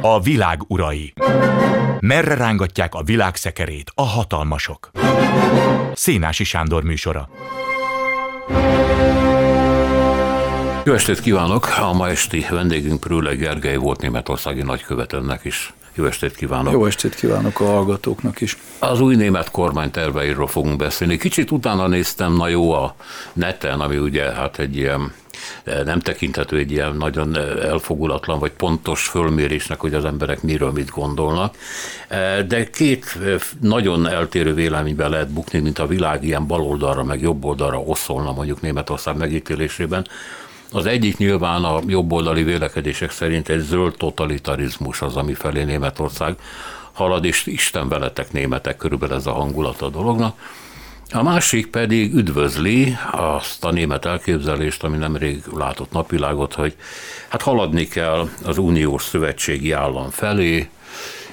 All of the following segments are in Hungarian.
A világ urai. Merre rángatják a világ szekerét a hatalmasok? Szénási Sándor műsora. Jó estét kívánok! A ma esti vendégünk Prüle Gergely volt németországi nagykövetőnek is. Jó estét kívánok! Jó estét kívánok a hallgatóknak is! Az új német kormány terveiről fogunk beszélni. Kicsit utána néztem, na jó, a neten, ami ugye hát egy ilyen nem tekinthető egy ilyen nagyon elfogulatlan vagy pontos fölmérésnek, hogy az emberek miről mit gondolnak. De két nagyon eltérő véleményben lehet bukni, mint a világ ilyen baloldalra, meg jobboldalra oszolna mondjuk Németország megítélésében. Az egyik nyilván a jobboldali vélekedések szerint egy zöld totalitarizmus az, ami felé Németország halad, és Isten veletek németek, körülbelül ez a hangulat a dolognak. A másik pedig üdvözli azt a német elképzelést, ami nemrég látott napvilágot, hogy hát haladni kell az uniós szövetségi állam felé,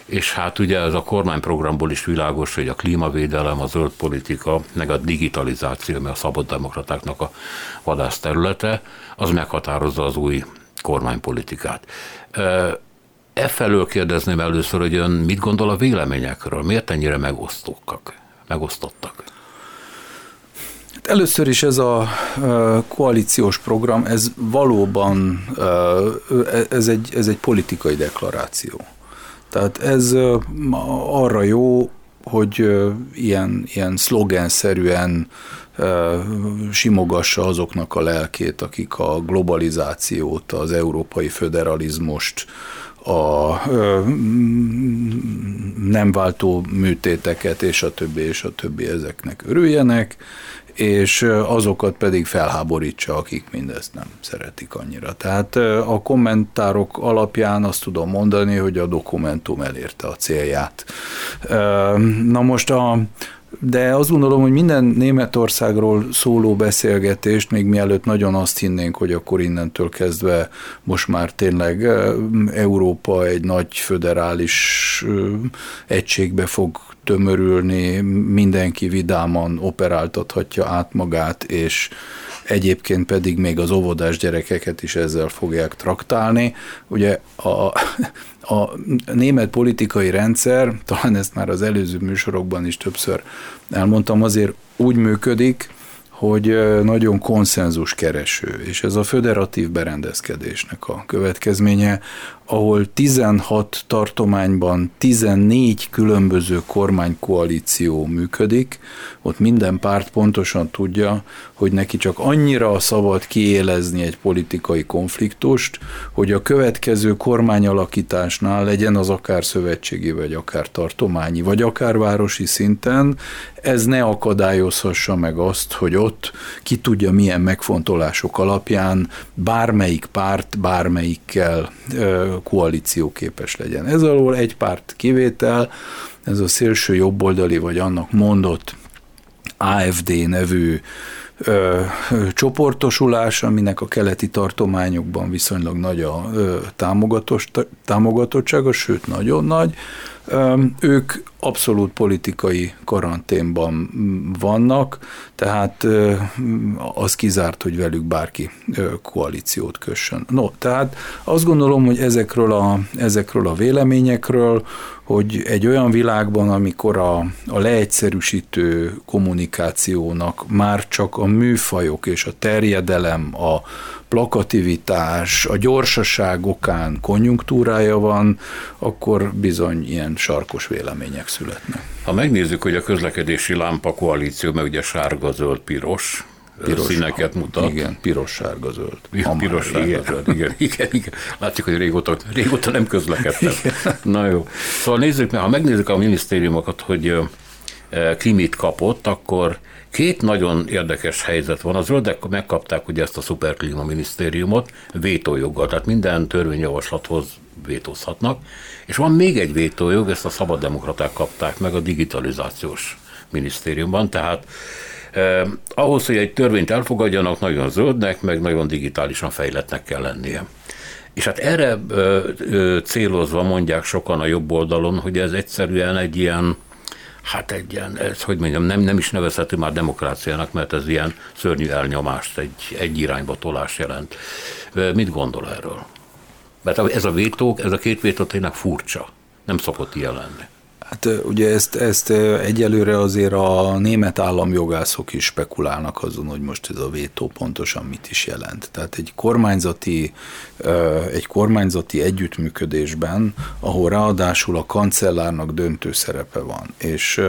és hát ugye ez a kormányprogramból is világos, hogy a klímavédelem, a zöld politika, meg a digitalizáció, mert a szabaddemokratáknak a vadász területe, az meghatározza az új kormánypolitikát. E felől kérdezném először, hogy ön mit gondol a véleményekről? Miért ennyire megosztókak, megosztottak? Hát először is ez a koalíciós program, ez valóban ez egy, ez egy politikai deklaráció. Tehát ez arra jó, hogy ilyen, ilyen szlogenszerűen simogassa azoknak a lelkét, akik a globalizációt, az európai föderalizmust, a nem váltó műtéteket, és a többi, és a többi ezeknek örüljenek, és azokat pedig felháborítsa, akik mindezt nem szeretik annyira. Tehát a kommentárok alapján azt tudom mondani, hogy a dokumentum elérte a célját. Na most a, de azt gondolom, hogy minden Németországról szóló beszélgetést, még mielőtt nagyon azt hinnénk, hogy akkor innentől kezdve most már tényleg Európa egy nagy föderális egységbe fog tömörülni, mindenki vidáman operáltathatja át magát, és egyébként pedig még az óvodás gyerekeket is ezzel fogják traktálni. Ugye a, a német politikai rendszer, talán ezt már az előző műsorokban is többször elmondtam, azért úgy működik, hogy nagyon konszenzus kereső, és ez a föderatív berendezkedésnek a következménye, ahol 16 tartományban 14 különböző kormánykoalíció működik, ott minden párt pontosan tudja, hogy neki csak annyira szabad kiélezni egy politikai konfliktust, hogy a következő kormányalakításnál legyen az akár szövetségi, vagy akár tartományi, vagy akár városi szinten, ez ne akadályozhassa meg azt, hogy ott ki tudja milyen megfontolások alapján bármelyik párt bármelyikkel koalíció képes legyen. Ez alól egy párt kivétel, ez a szélső jobboldali, vagy annak mondott AFD nevű ö, csoportosulás, aminek a keleti tartományokban viszonylag nagy a ö, támogatottsága, sőt nagyon nagy. Ők abszolút politikai karanténban vannak, tehát az kizárt, hogy velük bárki koalíciót kössön. No, tehát azt gondolom, hogy ezekről a, ezekről a véleményekről, hogy egy olyan világban, amikor a, a leegyszerűsítő kommunikációnak már csak a műfajok és a terjedelem, a plakativitás, a gyorsaság okán konjunktúrája van, akkor bizony ilyen sarkos vélemények születnek. Ha megnézzük, hogy a közlekedési lámpa koalíció, mert ugye sárga, zöld, piros, piros színeket mutat. Igen, piros, sárga, zöld. Piros, sárga, igen. zöld, igen, igen, igen. Látszik, hogy régóta, régóta nem közlekedtem. Na jó. Szóval nézzük, ha megnézzük a minisztériumokat, hogy Krimit kapott, akkor két nagyon érdekes helyzet van. A zöldek megkapták ugye ezt a szuperklíma minisztériumot vétójoggal, tehát minden törvényjavaslathoz vétózhatnak, és van még egy vétójog, ezt a szabaddemokraták kapták meg a digitalizációs minisztériumban, tehát eh, ahhoz, hogy egy törvényt elfogadjanak, nagyon zöldnek, meg nagyon digitálisan fejletnek kell lennie. És hát erre ö, ö, célozva mondják sokan a jobb oldalon, hogy ez egyszerűen egy ilyen hát egy ilyen, ez, hogy mondjam, nem, nem is nevezhető már demokráciának, mert ez ilyen szörnyű elnyomást, egy, egy irányba tolás jelent. Mit gondol erről? Mert ez a vétók, ez a két vétó tényleg furcsa. Nem szokott ilyen lenni. Hát ugye ezt, ezt egyelőre azért a német államjogászok is spekulálnak azon, hogy most ez a vétó pontosan mit is jelent. Tehát egy kormányzati, egy kormányzati együttműködésben, ahol ráadásul a kancellárnak döntő szerepe van, és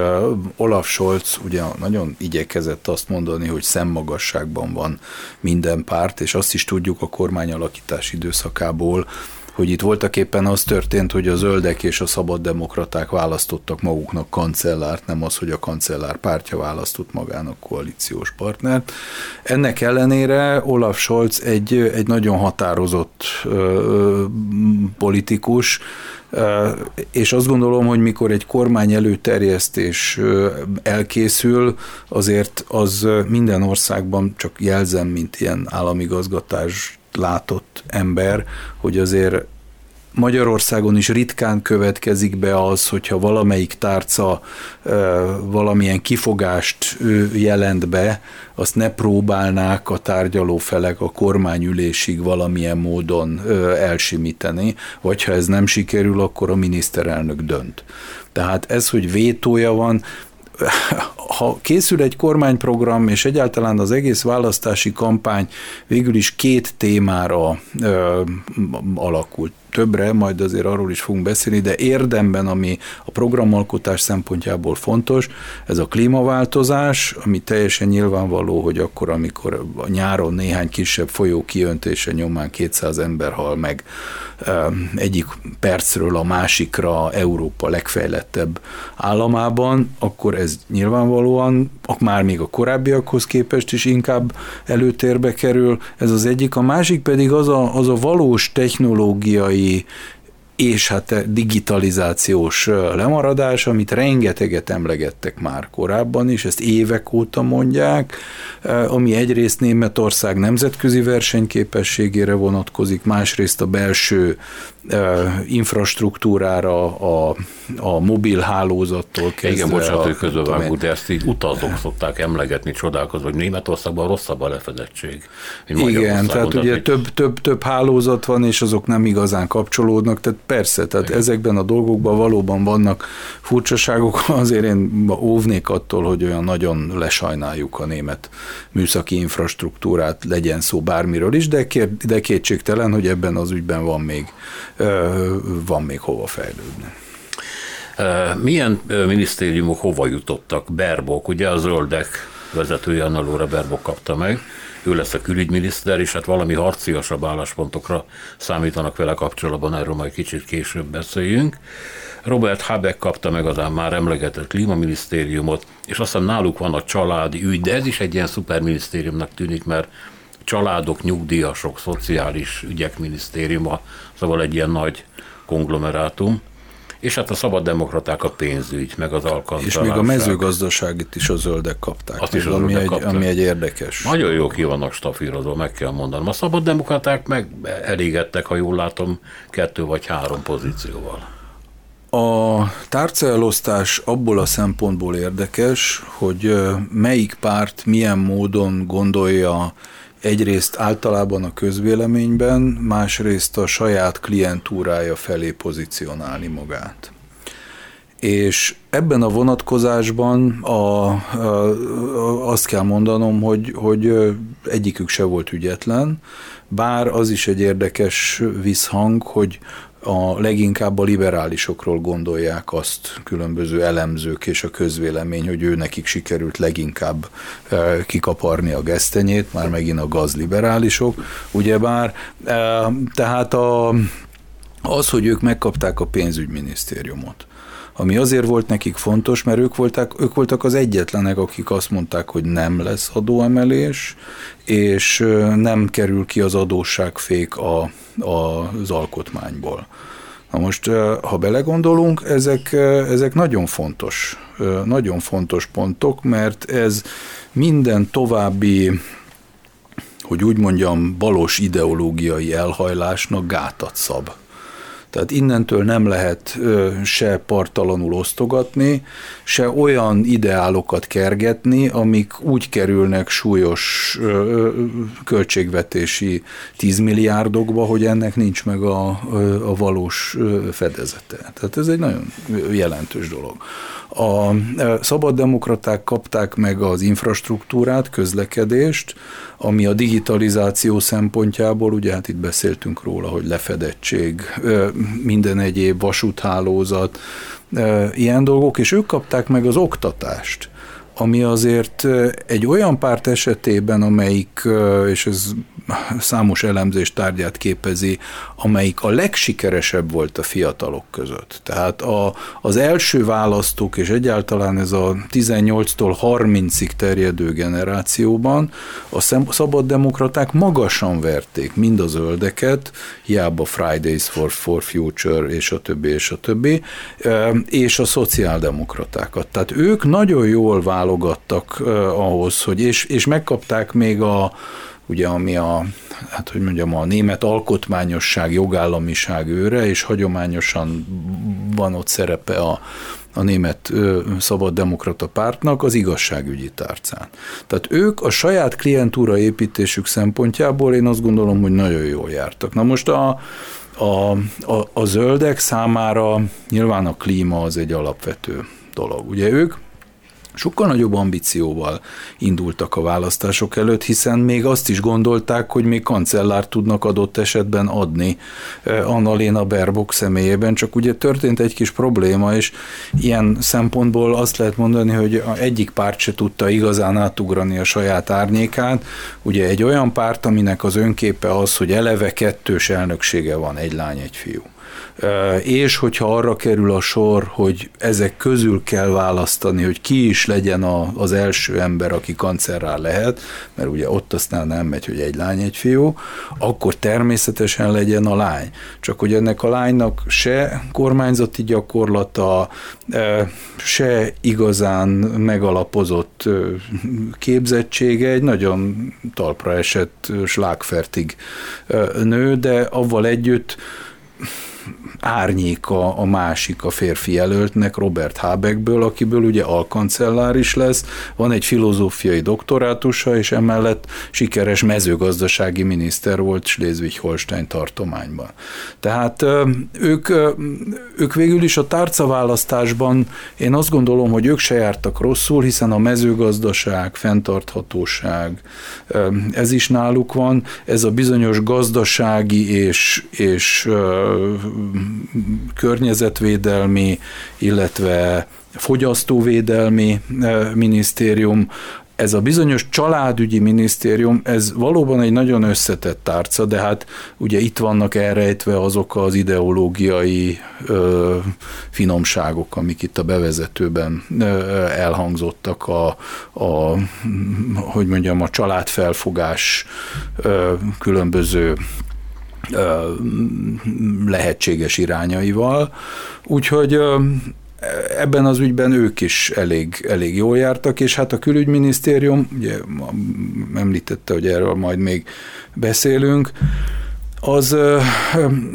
Olaf Scholz ugye nagyon igyekezett azt mondani, hogy szemmagasságban van minden párt, és azt is tudjuk a kormányalakítás időszakából, hogy itt voltak éppen az történt, hogy a zöldek és a szabaddemokraták választottak maguknak kancellárt, nem az, hogy a kancellár pártja választott magának koalíciós partnert. Ennek ellenére Olaf Scholz egy, egy nagyon határozott ö, politikus, és azt gondolom, hogy mikor egy kormány előterjesztés elkészül, azért az minden országban csak jelzem, mint ilyen államigazgatás látott ember, hogy azért Magyarországon is ritkán következik be az, hogyha valamelyik tárca valamilyen kifogást jelent be, azt ne próbálnák a tárgyalófelek a kormányülésig valamilyen módon elsimíteni, vagy ha ez nem sikerül, akkor a miniszterelnök dönt. Tehát ez, hogy vétója van, ha készül egy kormányprogram, és egyáltalán az egész választási kampány végül is két témára ö, alakult többre, majd azért arról is fogunk beszélni, de érdemben, ami a programalkotás szempontjából fontos, ez a klímaváltozás, ami teljesen nyilvánvaló, hogy akkor, amikor a nyáron néhány kisebb folyó kiöntése nyomán 200 ember hal meg egyik percről a másikra Európa legfejlettebb államában, akkor ez nyilvánvalóan már még a korábbiakhoz képest is inkább előtérbe kerül. Ez az egyik. A másik pedig az a, az a valós technológiai és hát digitalizációs lemaradás, amit rengeteget emlegettek már korábban is, ezt évek óta mondják, ami egyrészt Németország nemzetközi versenyképességére vonatkozik, másrészt a belső infrastruktúrára, a, a mobil hálózattól kezdve. Igen, bocsánat, hogy közbevágunk, de ezt így utazók szokták emlegetni, csodálkozva, hogy Németországban rosszabb a lefedettség. Igen, tehát ugye mit... több, több, több hálózat van, és azok nem igazán kapcsolódnak, tehát persze, tehát Igen. ezekben a dolgokban valóban vannak furcsaságok, azért én óvnék attól, hogy olyan nagyon lesajnáljuk a német műszaki infrastruktúrát, legyen szó bármiről is, de, kér, de kétségtelen, hogy ebben az ügyben van még van még hova fejlődni. Milyen minisztériumok hova jutottak? Berbok, ugye a zöldek vezetője Annalóra Berbok kapta meg, ő lesz a külügyminiszter, és hát valami harciasabb álláspontokra számítanak vele kapcsolatban, erről majd kicsit később beszéljünk. Robert Habeck kapta meg az már emlegetett klímaminisztériumot, és aztán náluk van a családi ügy, de ez is egy ilyen szuperminisztériumnak tűnik, mert családok, nyugdíjasok, szociális ügyek minisztériuma, szóval egy ilyen nagy konglomerátum. És hát a szabaddemokraták a pénzügy, meg az alkalmazás. És még a mezőgazdaságit is a zöldek kapták. Azt is az ami, egy, kapták. ami egy érdekes. Nagyon jó ki vannak stafírozva, meg kell mondanom. A szabaddemokraták meg elégettek, ha jól látom, kettő vagy három pozícióval. A tárcaelosztás abból a szempontból érdekes, hogy melyik párt milyen módon gondolja egyrészt általában a közvéleményben, másrészt a saját klientúrája felé pozícionálni magát. És ebben a vonatkozásban a, a, azt kell mondanom, hogy, hogy egyikük se volt ügyetlen, bár az is egy érdekes visszhang, hogy a leginkább a liberálisokról gondolják azt különböző elemzők és a közvélemény, hogy ő nekik sikerült leginkább e, kikaparni a gesztenyét, már megint a gazliberálisok, ugyebár. E, tehát a, az, hogy ők megkapták a pénzügyminisztériumot, ami azért volt nekik fontos, mert ők voltak, ők voltak az egyetlenek, akik azt mondták, hogy nem lesz adóemelés, és nem kerül ki az adósságfék a, a, az alkotmányból. Na most, ha belegondolunk, ezek, ezek nagyon fontos, nagyon fontos pontok, mert ez minden további, hogy úgy mondjam, balos ideológiai elhajlásnak gátat szab. Tehát innentől nem lehet se partalanul osztogatni, se olyan ideálokat kergetni, amik úgy kerülnek súlyos költségvetési 10 milliárdokba, hogy ennek nincs meg a, a valós fedezete. Tehát ez egy nagyon jelentős dolog. A szabaddemokraták kapták meg az infrastruktúrát, közlekedést, ami a digitalizáció szempontjából, ugye hát itt beszéltünk róla, hogy lefedettség, minden egyéb vasúthálózat, ilyen dolgok, és ők kapták meg az oktatást ami azért egy olyan párt esetében, amelyik, és ez számos elemzés tárgyát képezi, amelyik a legsikeresebb volt a fiatalok között. Tehát a, az első választók, és egyáltalán ez a 18-tól 30-ig terjedő generációban a szabaddemokraták magasan verték mind a zöldeket, hiába Fridays for, for Future, és a többi, és a többi, és a szociáldemokratákat. Tehát ők nagyon jól válogattak ahhoz, hogy, és, és megkapták még a, ugye ami a, hát hogy mondjam, a német alkotmányosság, jogállamiság őre, és hagyományosan van ott szerepe a, a német ö, szabaddemokrata pártnak az igazságügyi tárcán. Tehát ők a saját klientúra építésük szempontjából én azt gondolom, hogy nagyon jól jártak. Na most a, a, a, a zöldek számára nyilván a klíma az egy alapvető dolog. Ugye ők sokkal nagyobb ambícióval indultak a választások előtt, hiszen még azt is gondolták, hogy még kancellárt tudnak adott esetben adni eh, Annalena Baerbock személyében, csak ugye történt egy kis probléma, és ilyen szempontból azt lehet mondani, hogy egyik párt se tudta igazán átugrani a saját árnyékát, ugye egy olyan párt, aminek az önképe az, hogy eleve kettős elnöksége van, egy lány, egy fiú és hogyha arra kerül a sor, hogy ezek közül kell választani, hogy ki is legyen a, az első ember, aki kancerrá lehet, mert ugye ott aztán nem megy, hogy egy lány, egy fiú, akkor természetesen legyen a lány. Csak hogy ennek a lánynak se kormányzati gyakorlata, se igazán megalapozott képzettsége, egy nagyon talpra esett slágfertig nő, de avval együtt árnyéka a másik a férfi jelöltnek, Robert Habeckből, akiből ugye alkancellár is lesz, van egy filozófiai doktorátusa, és emellett sikeres mezőgazdasági miniszter volt Schleswig-Holstein tartományban. Tehát ők, ők végül is a tárcaválasztásban én azt gondolom, hogy ők se jártak rosszul, hiszen a mezőgazdaság, fenntarthatóság, ez is náluk van, ez a bizonyos gazdasági és, és környezetvédelmi, illetve fogyasztóvédelmi eh, minisztérium, ez a bizonyos családügyi minisztérium, ez valóban egy nagyon összetett tárca, de hát ugye itt vannak elrejtve azok az ideológiai ö, finomságok, amik itt a bevezetőben ö, elhangzottak, a, a, hogy mondjam, a családfelfogás ö, különböző lehetséges irányaival. Úgyhogy ebben az ügyben ők is elég, elég jól jártak, és hát a külügyminisztérium, ugye említette, hogy erről majd még beszélünk, az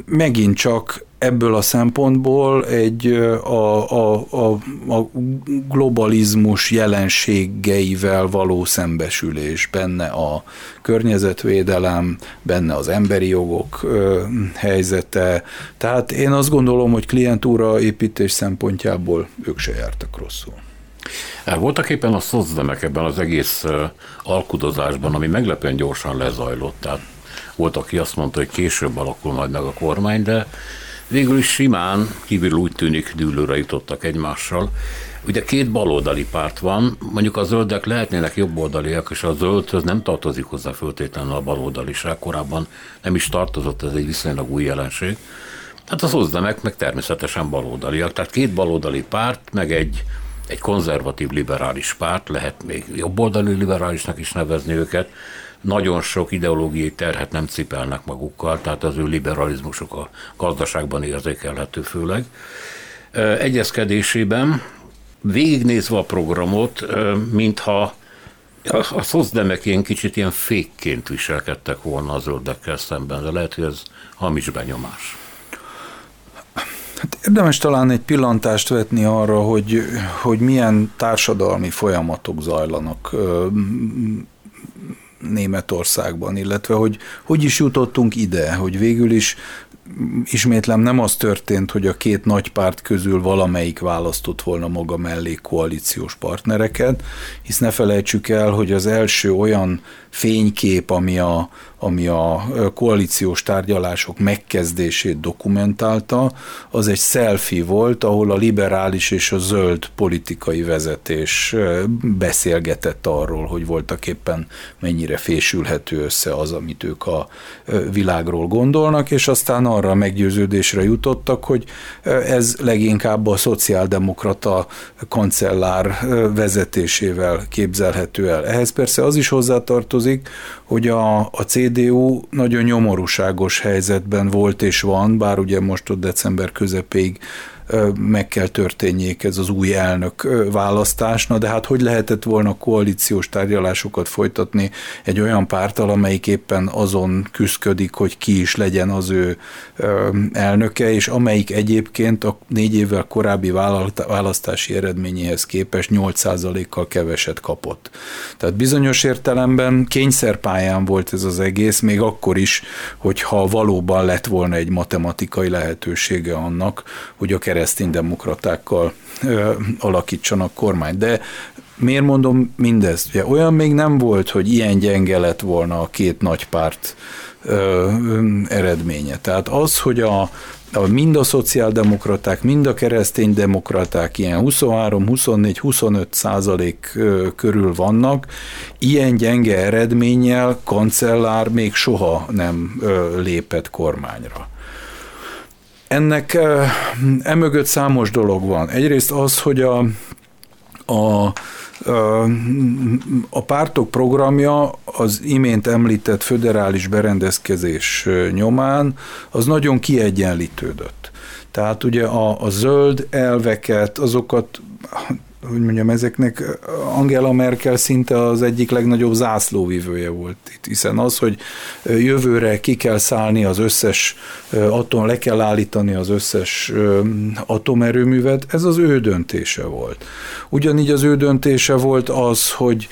megint csak ebből a szempontból egy a, a, a, a globalizmus jelenségeivel való szembesülés, benne a környezetvédelem, benne az emberi jogok ö, helyzete. Tehát én azt gondolom, hogy klientúra építés szempontjából ők se jártak rosszul. Voltak éppen a szozdemek ebben az egész alkudozásban, ami meglepően gyorsan lezajlott. Tehát volt, aki azt mondta, hogy később alakul majd meg a kormány, de végül is simán, kívül úgy tűnik, dűlőre jutottak egymással. Ugye két baloldali párt van, mondjuk a zöldek lehetnének jobboldaliak, és a zöldhöz nem tartozik hozzá föltétlenül a baloldaliság, korábban nem is tartozott, ez egy viszonylag új jelenség. Tehát az hozzamek meg természetesen baloldaliak. Tehát két baloldali párt, meg egy, egy konzervatív liberális párt, lehet még jobboldali liberálisnak is nevezni őket, nagyon sok ideológiai terhet nem cipelnek magukkal, tehát az ő liberalizmusuk a gazdaságban érzékelhető főleg. Egyezkedésében végignézve a programot, mintha a szozdemek ilyen kicsit ilyen fékként viselkedtek volna a zöldekkel szemben, de lehet, hogy ez hamis benyomás. Hát érdemes talán egy pillantást vetni arra, hogy, hogy milyen társadalmi folyamatok zajlanak Németországban, illetve hogy hogy is jutottunk ide, hogy végül is ismétlem nem az történt, hogy a két nagy párt közül valamelyik választott volna maga mellé koalíciós partnereket, hisz ne felejtsük el, hogy az első olyan fénykép, ami a, ami a koalíciós tárgyalások megkezdését dokumentálta, az egy selfie volt, ahol a liberális és a zöld politikai vezetés beszélgetett arról, hogy voltak éppen mennyire fésülhető össze az, amit ők a világról gondolnak, és aztán arra meggyőződésre jutottak, hogy ez leginkább a szociáldemokrata kancellár vezetésével képzelhető el. Ehhez persze az is hozzátartozik, tartozik, hogy a, a CDU nagyon nyomorúságos helyzetben volt és van, bár ugye most ott december közepéig meg kell történjék ez az új elnök választás. De hát hogy lehetett volna koalíciós tárgyalásokat folytatni egy olyan pártal, amelyik éppen azon küzdik, hogy ki is legyen az ő elnöke, és amelyik egyébként a négy évvel korábbi választási eredményéhez képest 8%-kal keveset kapott. Tehát bizonyos értelemben kényszerpályán volt ez az egész, még akkor is, hogyha valóban lett volna egy matematikai lehetősége annak, hogy a kereszténydemokratákkal alakítsanak kormányt. De miért mondom mindezt? Ugye olyan még nem volt, hogy ilyen gyenge lett volna a két nagy párt ö, eredménye. Tehát az, hogy a, mind a szociáldemokraták, mind a kereszténydemokraták ilyen 23, 24, 25 százalék körül vannak, ilyen gyenge eredménnyel kancellár még soha nem lépett kormányra. Ennek emögött számos dolog van. Egyrészt az, hogy a, a a pártok programja az imént említett föderális berendezkedés nyomán az nagyon kiegyenlítődött. Tehát ugye a, a zöld elveket, azokat hogy mondjam, ezeknek Angela Merkel szinte az egyik legnagyobb zászlóvivője volt itt, hiszen az, hogy jövőre ki kell szállni az összes atom, le kell állítani az összes atomerőművet, ez az ő döntése volt. Ugyanígy az ő döntése volt az, hogy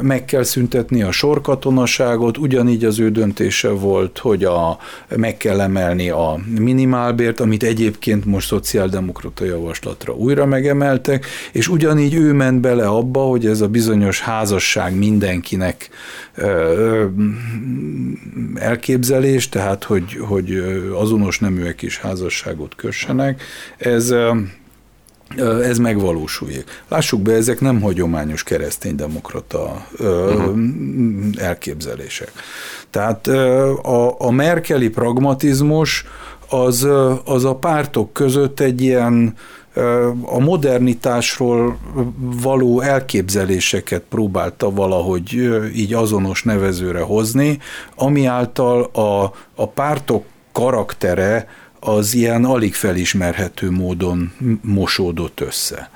meg kell szüntetni a sorkatonaságot, ugyanígy az ő döntése volt, hogy a, meg kell emelni a minimálbért, amit egyébként most szociáldemokrata javaslatra újra megemeltek, és ugyanígy ő ment bele abba, hogy ez a bizonyos házasság mindenkinek elképzelés, tehát hogy, hogy azonos neműek is házasságot kössenek, ez ez megvalósuljék. Lássuk be, ezek nem hagyományos kereszténydemokrata uh-huh. elképzelések. Tehát a, a merkeli pragmatizmus az, az a pártok között egy ilyen a modernitásról való elképzeléseket próbálta valahogy így azonos nevezőre hozni, ami által a, a pártok karaktere az ilyen alig felismerhető módon mosódott össze.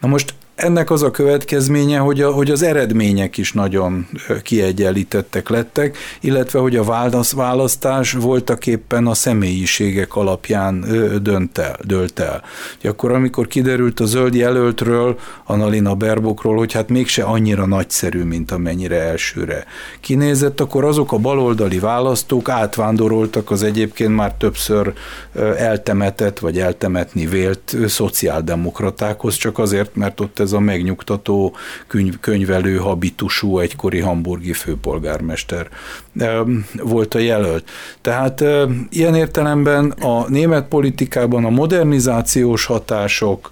Na most ennek az a következménye, hogy, a, hogy az eredmények is nagyon kiegyenlítettek lettek, illetve hogy a választás voltak éppen a személyiségek alapján dönt el, dölt el. Akkor, amikor kiderült a zöld jelöltről, Annalina Berbokról, hogy hát mégse annyira nagyszerű, mint amennyire elsőre kinézett, akkor azok a baloldali választók átvándoroltak az egyébként már többször eltemetett, vagy eltemetni vélt szociáldemokratákhoz, csak azért, mert ott ez a megnyugtató könyv, könyvelő habitusú egykori hamburgi főpolgármester volt a jelölt. Tehát ilyen értelemben a német politikában a modernizációs hatások,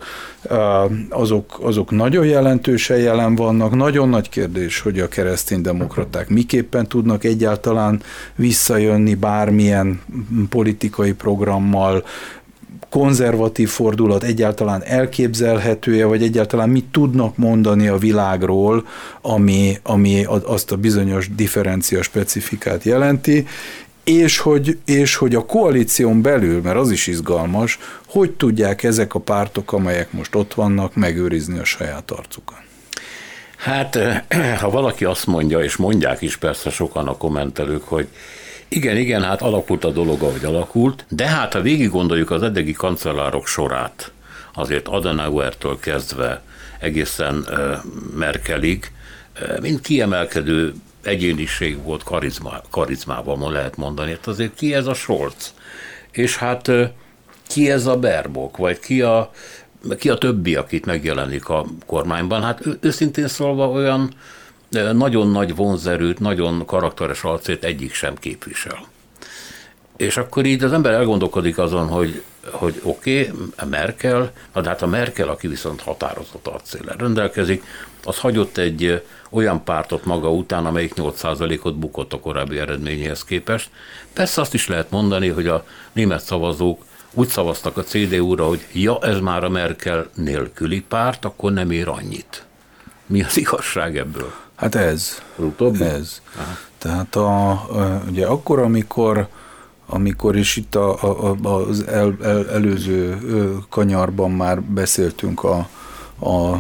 azok, azok nagyon jelentősen jelen vannak. Nagyon nagy kérdés, hogy a kereszténydemokraták miképpen tudnak egyáltalán visszajönni bármilyen politikai programmal, konzervatív fordulat egyáltalán elképzelhetője, vagy egyáltalán mit tudnak mondani a világról, ami, ami azt a bizonyos differencia specifikát jelenti, és hogy, és hogy a koalíción belül, mert az is izgalmas, hogy tudják ezek a pártok, amelyek most ott vannak, megőrizni a saját arcukat. Hát, ha valaki azt mondja, és mondják is persze sokan a kommentelők, hogy Igen, igen, hát alakult a dolog, ahogy alakult, de hát ha végig gondoljuk az eddigi kancellárok sorát, azért Adenauertől kezdve egészen Merkelig, mind kiemelkedő egyéniség volt karizma, karizmával, lehet mondani. Hát azért ki ez a Scholz? És hát ki ez a Berbok, vagy ki a, ki a többi, akit megjelenik a kormányban? Hát őszintén szólva olyan nagyon nagy vonzerőt, nagyon karakteres arcét egyik sem képvisel. És akkor így az ember elgondolkodik azon, hogy, hogy oké, okay, Merkel, na de hát a Merkel, aki viszont határozott arcéllel rendelkezik, az hagyott egy olyan pártot maga után, amelyik 8%-ot bukott a korábbi eredményéhez képest. Persze azt is lehet mondani, hogy a német szavazók úgy szavaztak a CDU-ra, hogy ja, ez már a Merkel nélküli párt, akkor nem ér annyit. Mi az igazság ebből? Hát ez. Utóbbi? Ez. Aha. Tehát a, ugye akkor, amikor amikor is itt a, a, az el, el, előző kanyarban már beszéltünk a, a,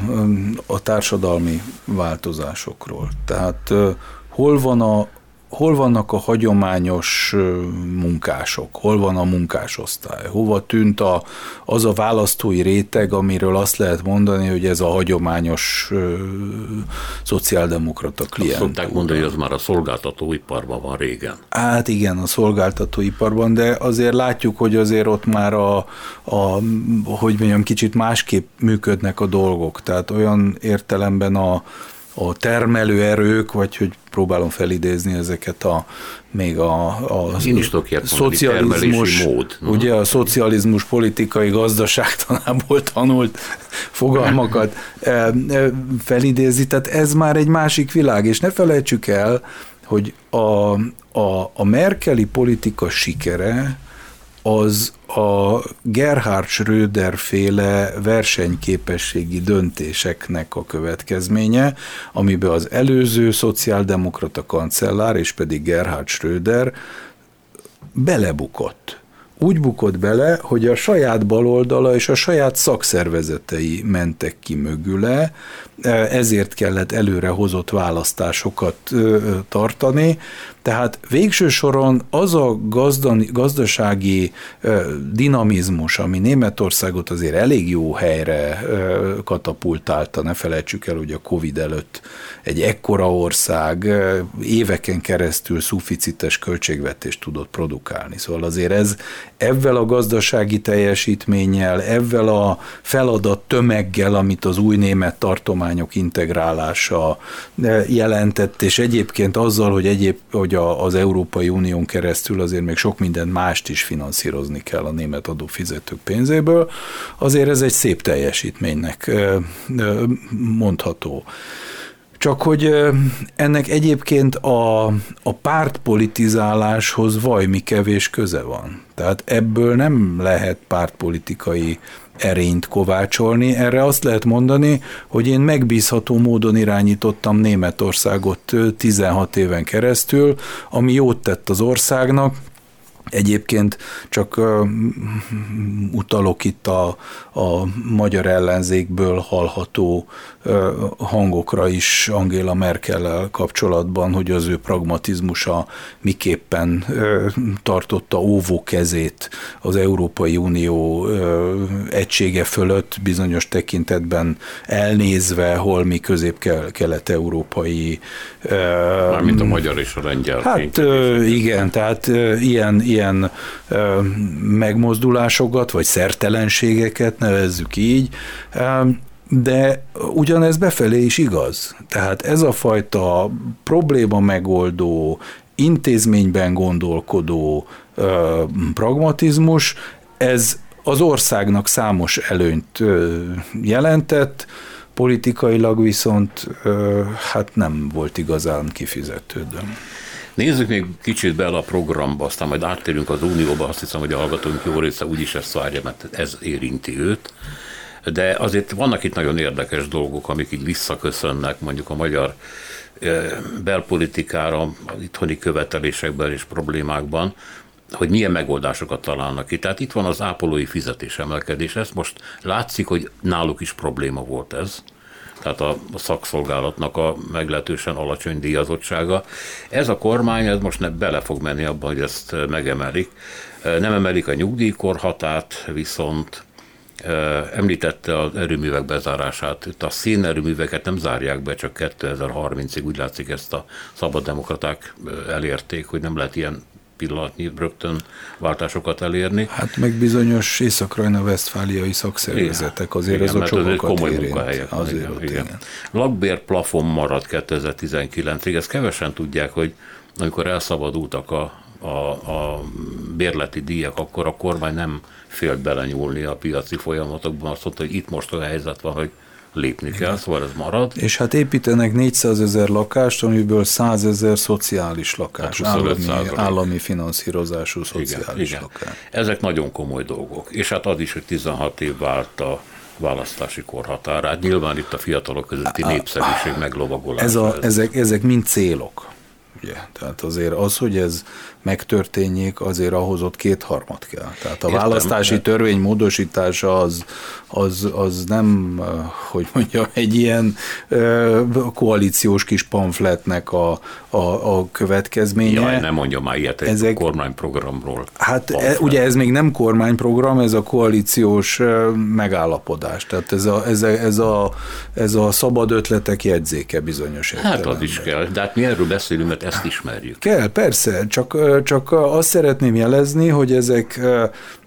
a társadalmi változásokról. Tehát hol van a, hol vannak a hagyományos munkások, hol van a munkásosztály, hova tűnt a, az a választói réteg, amiről azt lehet mondani, hogy ez a hagyományos ö, szociáldemokrata klient. Azt szokták mondani, hogy az már a szolgáltatóiparban van régen. Hát igen, a szolgáltatóiparban, de azért látjuk, hogy azért ott már a, a hogy mondjam, kicsit másképp működnek a dolgok, tehát olyan értelemben a a termelőerők, vagy hogy próbálom felidézni ezeket a még a, a Én is szocializmus, mód. Ugye a szocializmus politikai gazdaságtanából tanult fogalmakat e, e, felidézni, tehát ez már egy másik világ, és ne felejtsük el, hogy a, a, a merkeli politika sikere az a Gerhard Schröder féle versenyképességi döntéseknek a következménye, amiben az előző szociáldemokrata kancellár, és pedig Gerhard Schröder belebukott. Úgy bukott bele, hogy a saját baloldala és a saját szakszervezetei mentek ki mögüle, ezért kellett előre hozott választásokat tartani, tehát végső soron az a gazdasági dinamizmus, ami Németországot azért elég jó helyre katapultálta, ne felejtsük el, hogy a Covid előtt egy ekkora ország éveken keresztül szuficites költségvetést tudott produkálni. Szóval azért ez ezzel a gazdasági teljesítménnyel, ezzel a feladat tömeggel, amit az új német tartományok integrálása jelentett, és egyébként azzal, hogy, egyéb, hogy a, az Európai Unión keresztül azért még sok minden mást is finanszírozni kell a német adófizetők pénzéből, azért ez egy szép teljesítménynek mondható. Csak hogy ennek egyébként a, a pártpolitizáláshoz vajmi kevés köze van. Tehát ebből nem lehet pártpolitikai erényt kovácsolni. Erre azt lehet mondani, hogy én megbízható módon irányítottam Németországot 16 éven keresztül, ami jót tett az országnak, Egyébként csak uh, utalok itt a, a magyar ellenzékből hallható uh, hangokra is Angéla Merkel kapcsolatban, hogy az ő pragmatizmusa miképpen tartotta óvó kezét az Európai Unió egysége fölött, bizonyos tekintetben elnézve holmi közép-kelet-európai Mármint a magyar és a lengyel. Hát igen, tehát ilyen, ilyen megmozdulásokat, vagy szertelenségeket nevezzük így, de ugyanez befelé is igaz. Tehát ez a fajta probléma megoldó, intézményben gondolkodó pragmatizmus, ez az országnak számos előnyt jelentett, politikailag viszont hát nem volt igazán kifizetődő. Nézzük még kicsit bele a programba, aztán majd áttérünk az Unióba, azt hiszem, hogy a hallgatóink jó része úgyis ezt várja, mert ez érinti őt. De azért vannak itt nagyon érdekes dolgok, amik így visszaköszönnek mondjuk a magyar belpolitikára, itthoni követelésekben és problémákban, hogy milyen megoldásokat találnak ki. Tehát itt van az ápolói fizetésemelkedés. Ez most látszik, hogy náluk is probléma volt ez tehát a szakszolgálatnak a meglehetősen alacsony díjazottsága. Ez a kormány ez most ne bele fog menni abban, hogy ezt megemelik. Nem emelik a nyugdíjkorhatát, viszont Említette az erőművek bezárását. Itt a szénerőműveket nem zárják be, csak 2030-ig úgy látszik ezt a szabaddemokraták elérték, hogy nem lehet ilyen pillanatnyi rögtön váltásokat elérni. Hát meg bizonyos észak-rajna-vesztfáliai szakszervezetek, azért igen, ez a csomagokat komoly érint. Azért igen, igen. igen. Lakbér plafon maradt 2019-ig, ezt kevesen tudják, hogy amikor elszabadultak a, a, a bérleti díjak, akkor a kormány nem félt belenyúlni a piaci folyamatokban, azt mondta, hogy itt most a helyzet van, hogy lépni Igen. kell, szóval ez marad. És hát építenek 400 ezer lakást, amiből 100 ezer szociális lakás, hát állami, állami finanszírozású szociális Igen, Igen. lakás. Ezek nagyon komoly dolgok. És hát az is, hogy 16 év vált a választási korhatárát. Nyilván itt a fiatalok közötti népszerűség meglovagolása. Ez a, ezek, ezek mind célok. Ugye? Tehát azért az, hogy ez megtörténjék, azért ahhoz ott kétharmad kell. Tehát a Értem, választási törvény módosítása az, az, az nem, hogy mondjam, egy ilyen koalíciós kis pamfletnek a, a, a következménye. Jaj, nem mondja már ilyet egy Ezek, kormányprogramról. Hát e, ugye ez még nem kormányprogram, ez a koalíciós megállapodás. Tehát ez a, ez a, ez a, ez a szabad ötletek jegyzéke bizonyos Hát az is kell, de hát mi erről beszélünk, mert ezt ismerjük. Kell, persze, csak csak azt szeretném jelezni, hogy ezek,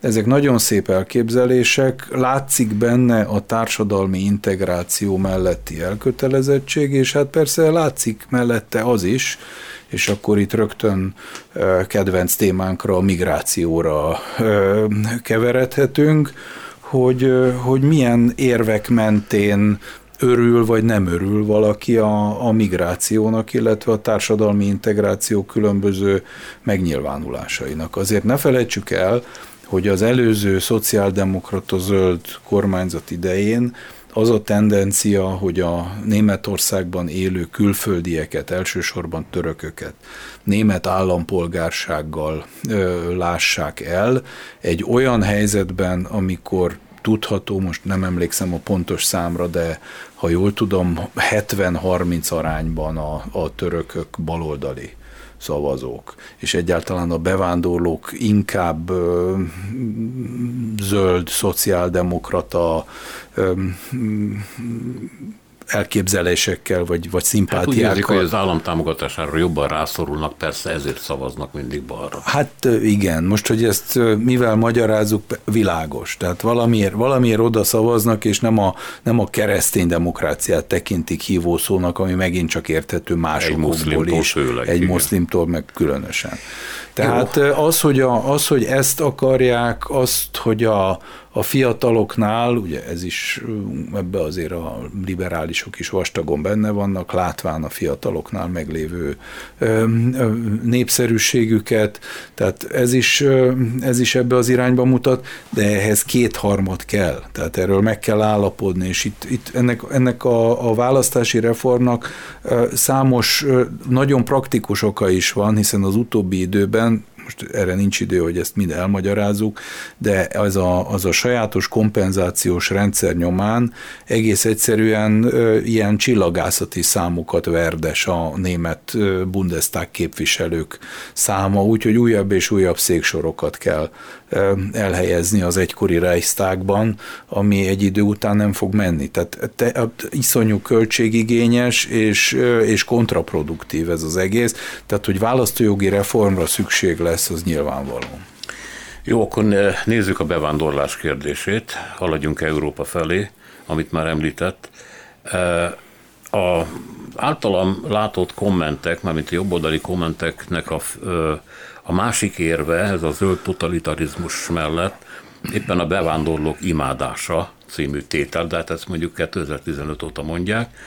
ezek nagyon szép elképzelések, látszik benne a társadalmi integráció melletti elkötelezettség, és hát persze látszik mellette az is, és akkor itt rögtön kedvenc témánkra, a migrációra keveredhetünk, hogy, hogy milyen érvek mentén örül vagy nem örül valaki a, a migrációnak, illetve a társadalmi integráció különböző megnyilvánulásainak. Azért ne felejtsük el, hogy az előző szociáldemokrata zöld kormányzat idején az a tendencia, hogy a Németországban élő külföldieket, elsősorban törököket, német állampolgársággal ö, lássák el egy olyan helyzetben, amikor tudható, most nem emlékszem a pontos számra, de ha jól tudom, 70-30 arányban a, a törökök baloldali szavazók, és egyáltalán a bevándorlók inkább ö, zöld, szociáldemokrata, ö, elképzelésekkel, vagy, vagy szimpátiákkal. Hát úgy érzik, hogy az állam támogatására jobban rászorulnak, persze ezért szavaznak mindig balra. Hát igen, most, hogy ezt mivel magyarázzuk, világos. Tehát valamiért, valamiért oda szavaznak, és nem a, nem a keresztény demokráciát tekintik hívószónak, ami megint csak érthető másokból is. Főleg, egy igen. muszlimtól meg különösen. Tehát Jó. az hogy, a, az, hogy ezt akarják, azt, hogy a, a fiataloknál, ugye ez is, ebbe azért a liberálisok is vastagon benne vannak, látván a fiataloknál meglévő népszerűségüket, tehát ez is, ez is ebbe az irányba mutat, de ehhez kétharmad kell, tehát erről meg kell állapodni, és itt, itt ennek, ennek a, a választási reformnak számos nagyon praktikus oka is van, hiszen az utóbbi időben most erre nincs idő, hogy ezt mind elmagyarázzuk, de az a, az a sajátos kompenzációs rendszer nyomán egész egyszerűen ö, ilyen csillagászati számokat verdes a német Bundestag képviselők száma, úgyhogy újabb és újabb széksorokat kell elhelyezni az egykori Reichstagban, ami egy idő után nem fog menni. Tehát te, iszonyú költségigényes és, és kontraproduktív ez az egész, tehát hogy választójogi reformra szükség lesz, az nyilvánvaló. Jó, akkor nézzük a bevándorlás kérdését, haladjunk Európa felé, amit már említett. A általam látott kommentek, mármint a jobboldali kommenteknek a a másik érve, ez a zöld totalitarizmus mellett éppen a bevándorlók imádása című tétel, de hát ezt mondjuk 2015 óta mondják,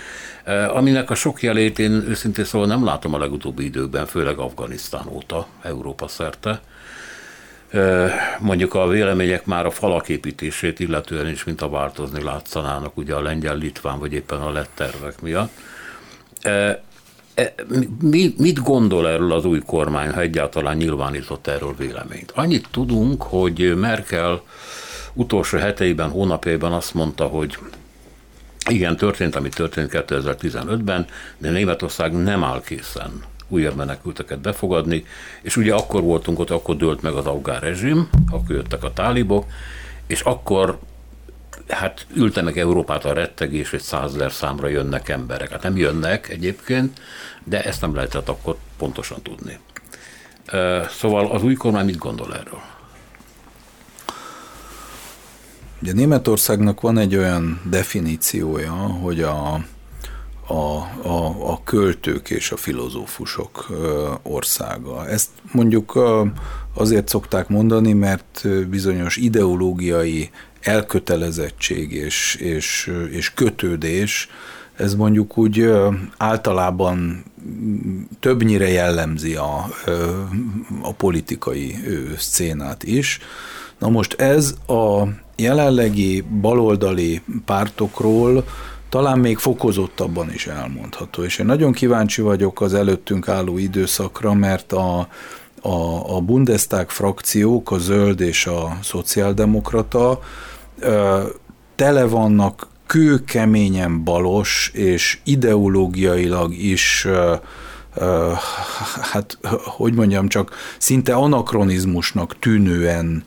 e, aminek a sok jelét én őszintén szóval nem látom a legutóbbi időkben, főleg Afganisztán óta, Európa szerte. E, mondjuk a vélemények már a falak építését illetően is, mint a változni látszanának, ugye a lengyel-litván, vagy éppen a lett tervek miatt. E, mi, mit gondol erről az új kormány, ha egyáltalán nyilvánított erről véleményt? Annyit tudunk, hogy Merkel utolsó heteiben, hónapjaiban azt mondta, hogy Igen, történt, ami történt 2015-ben, de Németország nem áll készen újabb menekülteket befogadni, és ugye akkor voltunk ott, akkor dőlt meg az afgán rezsim, akkor jöttek a tálibok, és akkor hát ülte meg Európát a rettegés, hogy százezer számra jönnek emberek. Hát nem jönnek egyébként, de ezt nem lehetett akkor pontosan tudni. Szóval az új kormány mit gondol erről? Ugye Németországnak van egy olyan definíciója, hogy a, a, a, a költők és a filozófusok országa. Ezt mondjuk azért szokták mondani, mert bizonyos ideológiai elkötelezettség és, és, és kötődés, ez mondjuk úgy általában többnyire jellemzi a, a politikai szcénát is. Na most ez a jelenlegi baloldali pártokról talán még fokozottabban is elmondható. És én nagyon kíváncsi vagyok az előttünk álló időszakra, mert a, a, a Bundestag frakciók, a zöld és a szociáldemokrata tele vannak kőkeményen balos és ideológiailag is hát, hogy mondjam, csak szinte anakronizmusnak tűnően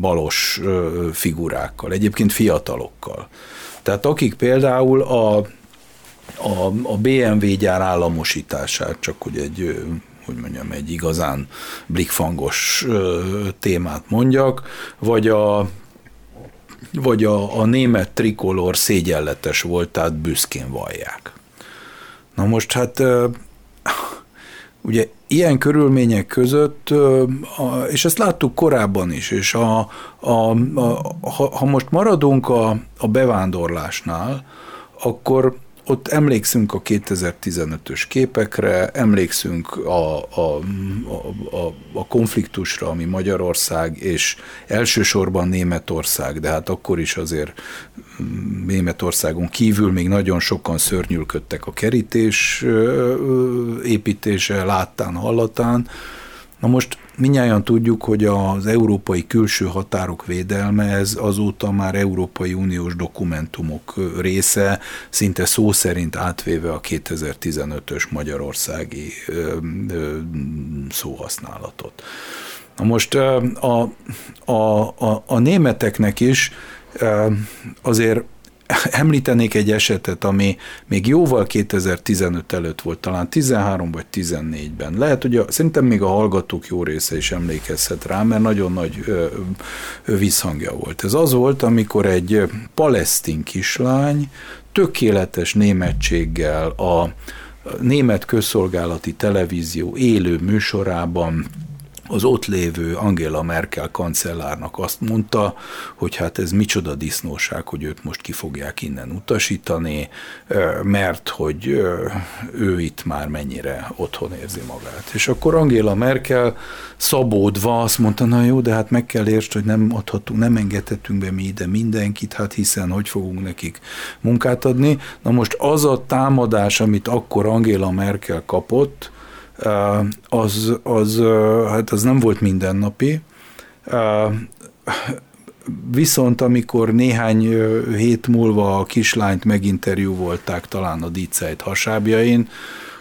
balos figurákkal, egyébként fiatalokkal. Tehát akik például a, a, a BMW gyár államosítását, csak hogy egy hogy mondjam, egy igazán blikfangos témát mondjak, vagy a vagy a, a német trikolor szégyenletes volt, tehát büszkén vallják. Na most hát ugye ilyen körülmények között, és ezt láttuk korábban is, és a, a, a, ha, ha most maradunk a, a bevándorlásnál, akkor ott emlékszünk a 2015-ös képekre, emlékszünk a, a, a, a konfliktusra, ami Magyarország és elsősorban Németország, de hát akkor is azért Németországon kívül még nagyon sokan szörnyülködtek a kerítés építése láttán, hallatán. Na most Minnyáján tudjuk, hogy az európai külső határok védelme ez azóta már Európai Uniós dokumentumok része, szinte szó szerint átvéve a 2015-ös magyarországi szóhasználatot. Na most a, a, a, a németeknek is azért említenék egy esetet, ami még jóval 2015 előtt volt, talán 13 vagy 14-ben. Lehet, hogy a, szerintem még a hallgatók jó része is emlékezhet rá, mert nagyon nagy ö, ö, visszhangja volt. Ez az volt, amikor egy palesztin kislány tökéletes németséggel a német közszolgálati televízió élő műsorában az ott lévő Angela Merkel kancellárnak azt mondta, hogy hát ez micsoda disznóság, hogy őt most ki fogják innen utasítani, mert hogy ő itt már mennyire otthon érzi magát. És akkor Angela Merkel szabódva azt mondta, na jó, de hát meg kell értsd, hogy nem adhatunk, nem engedhetünk be mi ide mindenkit, hát hiszen hogy fogunk nekik munkát adni. Na most az a támadás, amit akkor Angela Merkel kapott, az, az, hát az nem volt mindennapi. Viszont amikor néhány hét múlva a kislányt meginterjú volták talán a Diceit hasábjain,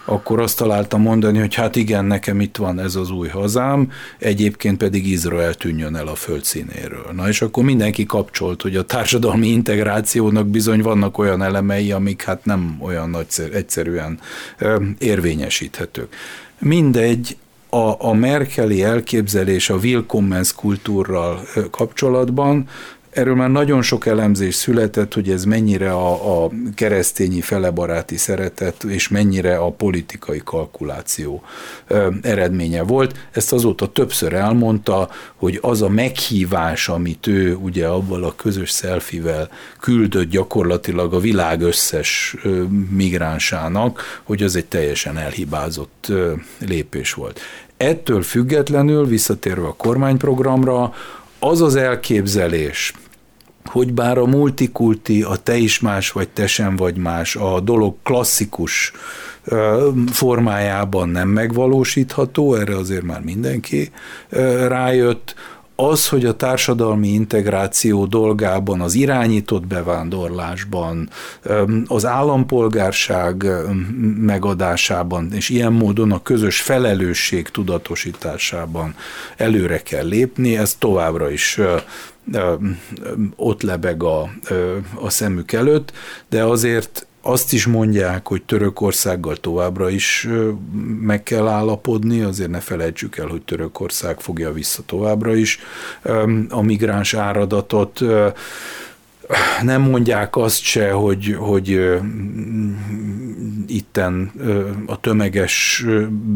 akkor azt találtam mondani, hogy hát igen, nekem itt van ez az új hazám, egyébként pedig Izrael tűnjön el a földszínéről. Na és akkor mindenki kapcsolt, hogy a társadalmi integrációnak bizony vannak olyan elemei, amik hát nem olyan egyszerűen érvényesíthetők. Mindegy, a, a Merkeli elképzelés a Willkommens kultúrral kapcsolatban Erről már nagyon sok elemzés született, hogy ez mennyire a, a keresztényi felebaráti szeretet, és mennyire a politikai kalkuláció ö, eredménye volt. Ezt azóta többször elmondta, hogy az a meghívás, amit ő ugye abban a közös szelfivel küldött gyakorlatilag a világ összes ö, migránsának, hogy az egy teljesen elhibázott ö, lépés volt. Ettől függetlenül, visszatérve a kormányprogramra, az az elképzelés, hogy bár a multikulti, a te is más vagy, te sem vagy más, a dolog klasszikus formájában nem megvalósítható, erre azért már mindenki rájött, az, hogy a társadalmi integráció dolgában, az irányított bevándorlásban, az állampolgárság megadásában, és ilyen módon a közös felelősség tudatosításában előre kell lépni, ez továbbra is ott lebeg a, a szemük előtt, de azért azt is mondják, hogy Törökországgal továbbra is meg kell állapodni, azért ne felejtsük el, hogy Törökország fogja vissza továbbra is a migráns áradatot nem mondják azt se, hogy, hogy itten a tömeges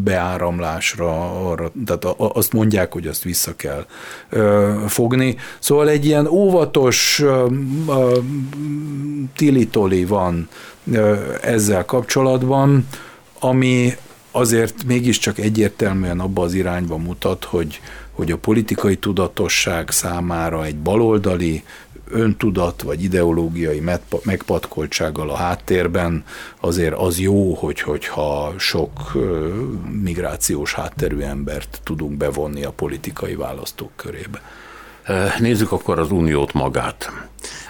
beáramlásra, arra, tehát azt mondják, hogy azt vissza kell fogni. Szóval egy ilyen óvatos tilitoli van ezzel kapcsolatban, ami azért mégiscsak egyértelműen abba az irányba mutat, hogy, hogy a politikai tudatosság számára egy baloldali öntudat vagy ideológiai megpatkoltsággal a háttérben, azért az jó, hogy, hogyha sok migrációs hátterű embert tudunk bevonni a politikai választók körébe. Nézzük akkor az uniót magát.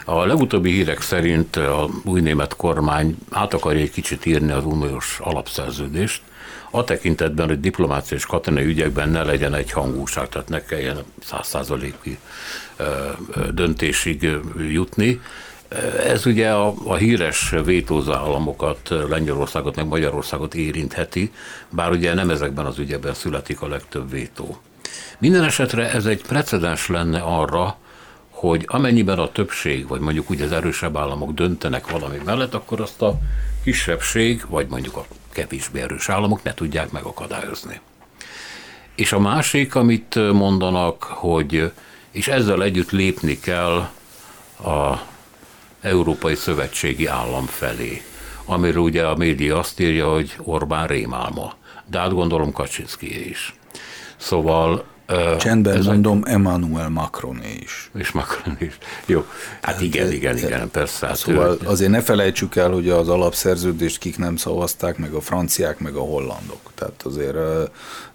A legutóbbi hírek szerint a új német kormány át akarja egy kicsit írni az uniós alapszerződést, a tekintetben, hogy diplomáciai és katonai ügyekben ne legyen egy hangúság, tehát ne kelljen százszázaléki döntésig jutni. Ez ugye a, a híres vétózó államokat, Lengyelországot meg Magyarországot érintheti, bár ugye nem ezekben az ügyekben születik a legtöbb vétó. Minden esetre ez egy precedens lenne arra, hogy amennyiben a többség, vagy mondjuk úgy az erősebb államok döntenek valami mellett, akkor azt a kisebbség, vagy mondjuk a kevésbé erős államok ne tudják megakadályozni. És a másik, amit mondanak, hogy és ezzel együtt lépni kell a Európai Szövetségi Állam felé, amiről ugye a média azt írja, hogy Orbán rémálma, de át gondolom is. Szóval Csendben ezek... mondom, Emmanuel Macron is. És Macron is. Jó, hát igen, igen, igen, persze. Hát szóval ő... azért ne felejtsük el, hogy az alapszerződést kik nem szavazták, meg a franciák, meg a hollandok. Tehát azért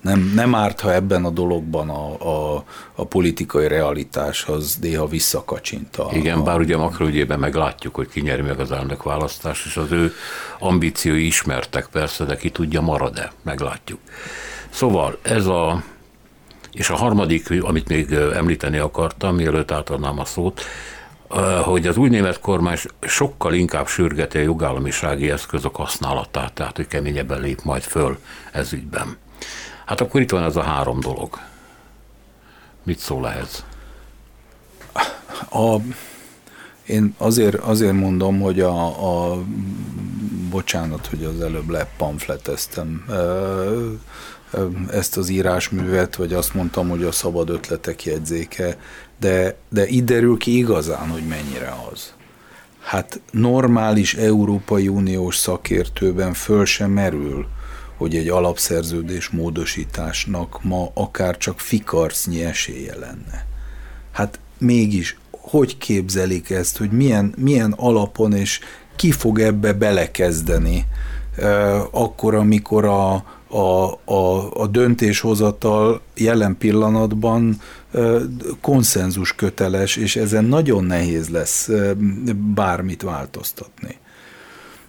nem, nem árt, ha ebben a dologban a, a, a politikai realitás az néha visszakacsint. A, igen, a... bár ugye Macron ügyében meglátjuk, hogy ki nyeri meg az elnök választás, és az ő ambíciói ismertek persze, de ki tudja marad-e, meglátjuk. Szóval ez a és a harmadik, amit még említeni akartam, mielőtt átadnám a szót, hogy az új német kormány sokkal inkább sürgeti a jogállamisági eszközök használatát, tehát hogy keményebben lép majd föl ez ügyben. Hát akkor itt van ez a három dolog. Mit szól ehhez? A, én azért, azért mondom, hogy a, a bocsánat, hogy az előbb lepamfleteztem ezt az írásművet, vagy azt mondtam, hogy a szabad ötletek jegyzéke, de, de itt derül ki igazán, hogy mennyire az. Hát normális Európai Uniós szakértőben föl sem merül, hogy egy alapszerződés módosításnak ma akár csak fikarcnyi esélye lenne. Hát mégis, hogy képzelik ezt, hogy milyen, milyen alapon és ki fog ebbe belekezdeni, akkor, amikor a, a, a, a döntéshozatal jelen pillanatban konszenzus köteles, és ezen nagyon nehéz lesz bármit változtatni.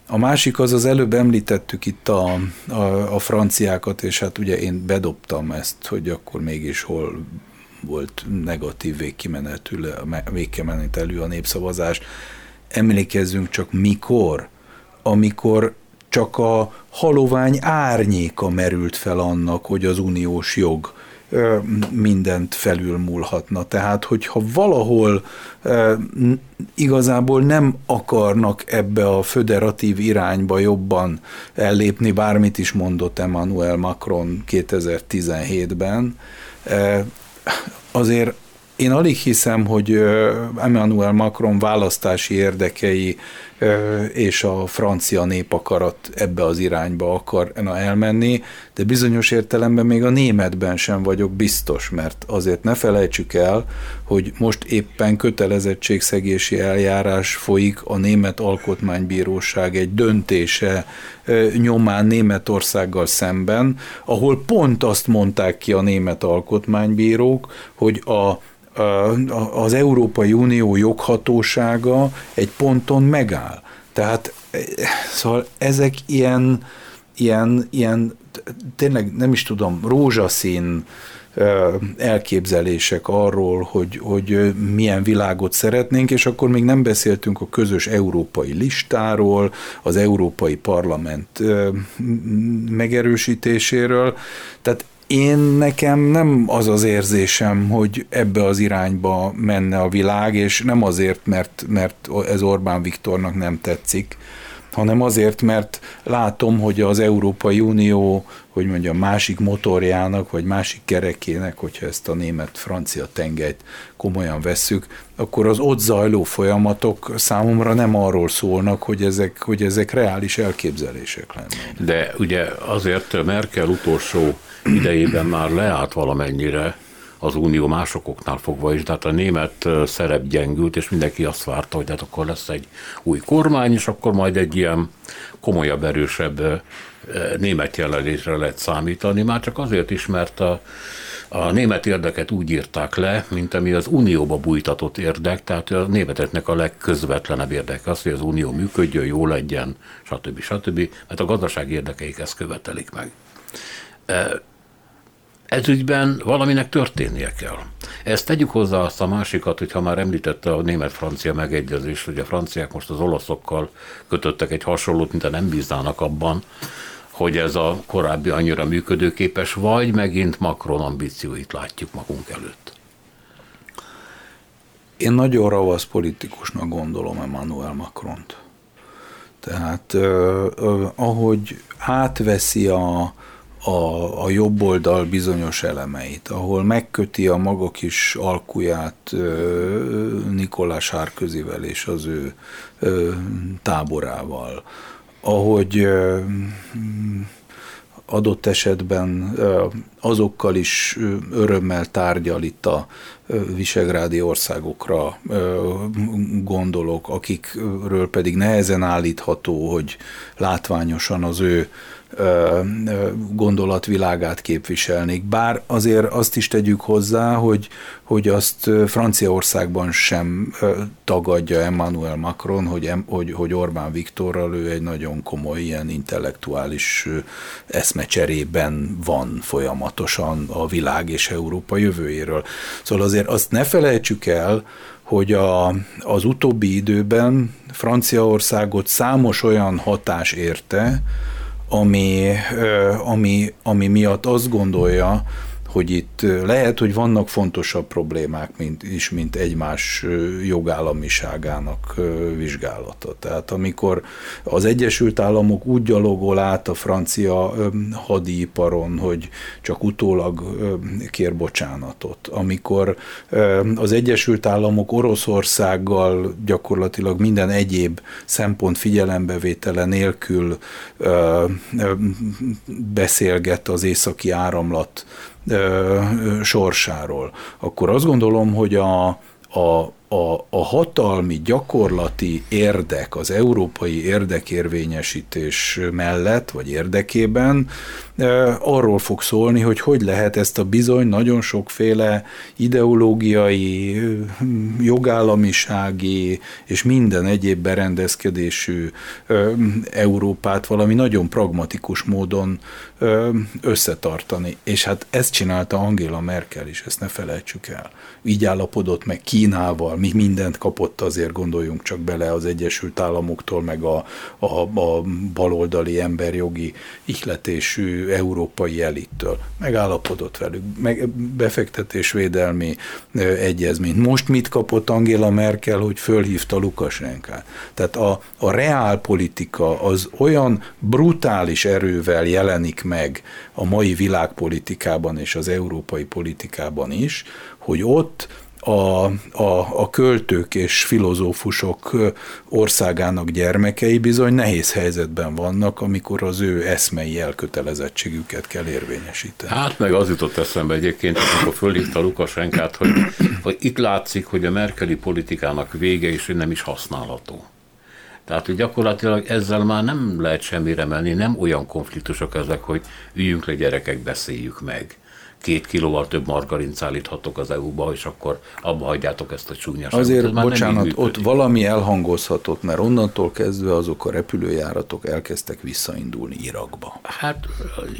A másik az, az előbb említettük itt a, a, a franciákat, és hát ugye én bedobtam ezt, hogy akkor mégis hol volt negatív végkimenetelő, végkimenetelő a népszavazás. Emlékezzünk csak mikor, amikor csak a halovány árnyéka merült fel annak, hogy az uniós jog mindent felülmúlhatna. Tehát, hogyha valahol igazából nem akarnak ebbe a föderatív irányba jobban ellépni, bármit is mondott Emmanuel Macron 2017-ben, azért én alig hiszem, hogy Emmanuel Macron választási érdekei és a francia népakarat ebbe az irányba akarna elmenni, de bizonyos értelemben még a németben sem vagyok biztos, mert azért ne felejtsük el, hogy most éppen kötelezettségszegési eljárás folyik a Német Alkotmánybíróság egy döntése nyomán Németországgal szemben, ahol pont azt mondták ki a német alkotmánybírók, hogy a az Európai Unió joghatósága egy ponton megáll. Tehát szóval ezek ilyen, ilyen, ilyen tényleg nem is tudom, rózsaszín elképzelések arról, hogy, hogy milyen világot szeretnénk, és akkor még nem beszéltünk a közös európai listáról, az Európai Parlament megerősítéséről. Tehát én nekem nem az az érzésem, hogy ebbe az irányba menne a világ, és nem azért, mert, mert ez Orbán Viktornak nem tetszik, hanem azért, mert látom, hogy az Európai Unió, hogy mondjam, másik motorjának, vagy másik kerekének, hogyha ezt a német-francia tengelyt komolyan vesszük, akkor az ott zajló folyamatok számomra nem arról szólnak, hogy ezek, hogy ezek reális elképzelések lennének. De ugye azért Merkel utolsó idejében már leállt valamennyire az unió másokoknál fogva is, tehát a német szerep gyengült, és mindenki azt várta, hogy hát akkor lesz egy új kormány, és akkor majd egy ilyen komolyabb, erősebb német jelenlétre lehet számítani, már csak azért is, mert a, a német érdeket úgy írták le, mint ami az unióba bújtatott érdek, tehát a németeknek a legközvetlenebb érdeke az, hogy az unió működjön, jó legyen, stb. stb. mert a gazdasági érdekeik ezt követelik meg ezügyben valaminek történnie kell. Ezt tegyük hozzá azt a másikat, hogyha már említette a német-francia megegyezést, hogy a franciák most az olaszokkal kötöttek egy hasonlót, mint a nem bíznának abban, hogy ez a korábbi annyira működőképes, vagy megint Macron ambícióit látjuk magunk előtt. Én nagyon ravasz politikusnak gondolom Emmanuel Macront. Tehát eh, ahogy átveszi a, a, a jobb oldal bizonyos elemeit, ahol megköti a maga kis alkuját Nikolás Sárközivel és az ő táborával, ahogy adott esetben azokkal is örömmel tárgyal itt a visegrádi országokra gondolok, akikről pedig nehezen állítható, hogy látványosan az ő gondolatvilágát képviselnék. Bár azért azt is tegyük hozzá, hogy, hogy azt Franciaországban sem tagadja Emmanuel Macron, hogy, hogy, hogy Orbán Viktorral ő egy nagyon komoly ilyen intellektuális eszmecserében van folyamatosan a világ és Európa jövőjéről. Szóval azért azt ne felejtsük el, hogy a, az utóbbi időben Franciaországot számos olyan hatás érte, ami, ami, ami miatt azt gondolja, hogy itt lehet, hogy vannak fontosabb problémák mint, is, mint egymás jogállamiságának vizsgálata. Tehát amikor az Egyesült Államok úgy gyalogol át a francia hadiiparon, hogy csak utólag kér bocsánatot, amikor az Egyesült Államok Oroszországgal gyakorlatilag minden egyéb szempont figyelembevétele nélkül beszélget az északi áramlat sorsáról, akkor azt gondolom, hogy a, a, a, a hatalmi, gyakorlati érdek, az európai érdekérvényesítés mellett, vagy érdekében arról fog szólni, hogy hogy lehet ezt a bizony nagyon sokféle ideológiai, jogállamisági és minden egyéb berendezkedésű Európát valami nagyon pragmatikus módon összetartani. És hát ezt csinálta Angela Merkel is, ezt ne felejtsük el. Így állapodott meg Kínával, mi mindent kapott, azért gondoljunk csak bele az Egyesült Államoktól, meg a, a, a baloldali emberjogi ihletésű európai elittől. Megállapodott velük, meg befektetésvédelmi egyezményt. Most mit kapott Angela Merkel, hogy fölhívta Lukasenkát? Tehát a, a reálpolitika az olyan brutális erővel jelenik meg a mai világpolitikában és az európai politikában is, hogy ott a, a, a költők és filozófusok országának gyermekei bizony nehéz helyzetben vannak, amikor az ő eszmei elkötelezettségüket kell érvényesíteni. Hát meg az jutott eszembe egyébként, amikor fölhívta Lukasenkát, hogy, hogy itt látszik, hogy a merkeli politikának vége és nem is használható. Tehát, hogy gyakorlatilag ezzel már nem lehet semmire menni, nem olyan konfliktusok ezek, hogy üljünk le gyerekek, beszéljük meg két kilóval több margarint szállíthatok az EU-ba, és akkor abba hagyjátok ezt a csúnyaságot. Azért, bocsánat, ott valami elhangozhatott, mert onnantól kezdve azok a repülőjáratok elkezdtek visszaindulni Irakba. Hát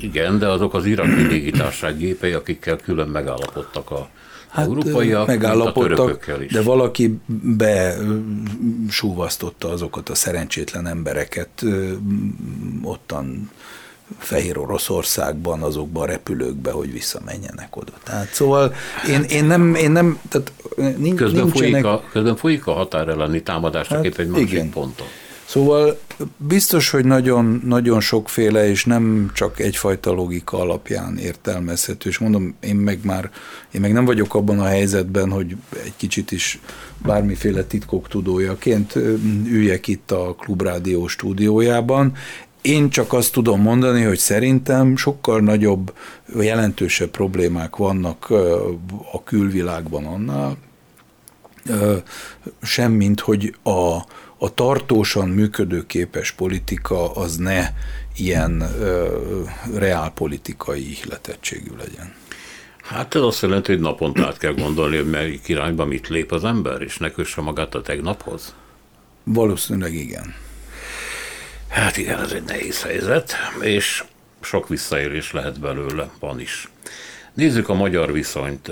igen, de azok az iraki légitárság gépei, akikkel külön megállapodtak a Hát európaiak, megállapodtak, a is. de valaki besúvasztotta azokat a szerencsétlen embereket ottan Fehér Oroszországban, azokban a repülőkbe, hogy visszamenjenek oda. Tehát szóval én, én nem, én nem, tehát nincs, közben, nincsenek... folyik a, közben folyik a határ elleni támadás, hát, egy másik igen. ponton. Szóval biztos, hogy nagyon, nagyon sokféle, és nem csak egyfajta logika alapján értelmezhető, és mondom, én meg már, én meg nem vagyok abban a helyzetben, hogy egy kicsit is bármiféle titkok tudójaként üljek itt a Klubrádió stúdiójában. Én csak azt tudom mondani, hogy szerintem sokkal nagyobb, jelentősebb problémák vannak a külvilágban annál, semmint, hogy a, a tartósan működőképes politika az ne ilyen ö, reálpolitikai ihletettségű legyen. Hát ez azt jelenti, hogy naponta át kell gondolni, hogy melyik irányba mit lép az ember, és ne kösse magát a tegnaphoz? Valószínűleg igen. Hát igen, ez egy nehéz helyzet, és sok visszaérés lehet belőle, van is. Nézzük a magyar viszonyt.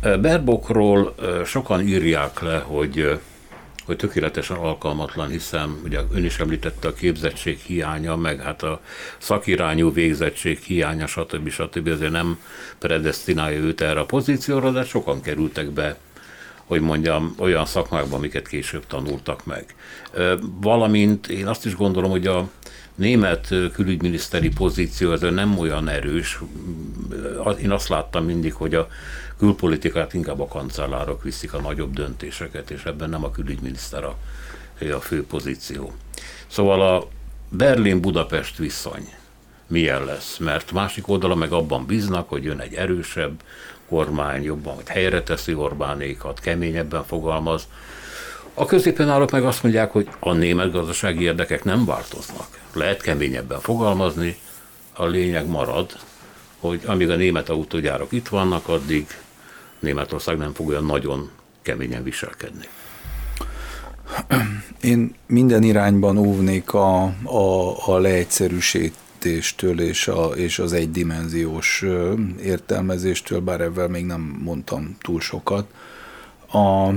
Berbokról sokan írják le, hogy hogy tökéletesen alkalmatlan, hiszen ugye ön is említette a képzettség hiánya, meg hát a szakirányú végzettség hiánya, stb. stb. ezért nem predestinálja őt erre a pozícióra, de sokan kerültek be hogy mondjam, olyan szakmákban, amiket később tanultak meg. Valamint én azt is gondolom, hogy a német külügyminiszteri pozíció ez nem olyan erős. Én azt láttam mindig, hogy a külpolitikát inkább a kancellárok viszik a nagyobb döntéseket, és ebben nem a külügyminiszter a, a fő pozíció. Szóval a Berlin-Budapest viszony milyen lesz, mert másik oldala meg abban bíznak, hogy jön egy erősebb kormány, jobban, hogy helyre teszi Orbánékat, keményebben fogalmaz. A középen állók meg azt mondják, hogy a német gazdasági érdekek nem változnak. Lehet keményebben fogalmazni, a lényeg marad, hogy amíg a német autógyárok itt vannak, addig Németország nem fog olyan nagyon keményen viselkedni. Én minden irányban óvnék a, a, a leegyszerűsítéstől és, a, és az egydimenziós értelmezéstől, bár ebben még nem mondtam túl sokat. A,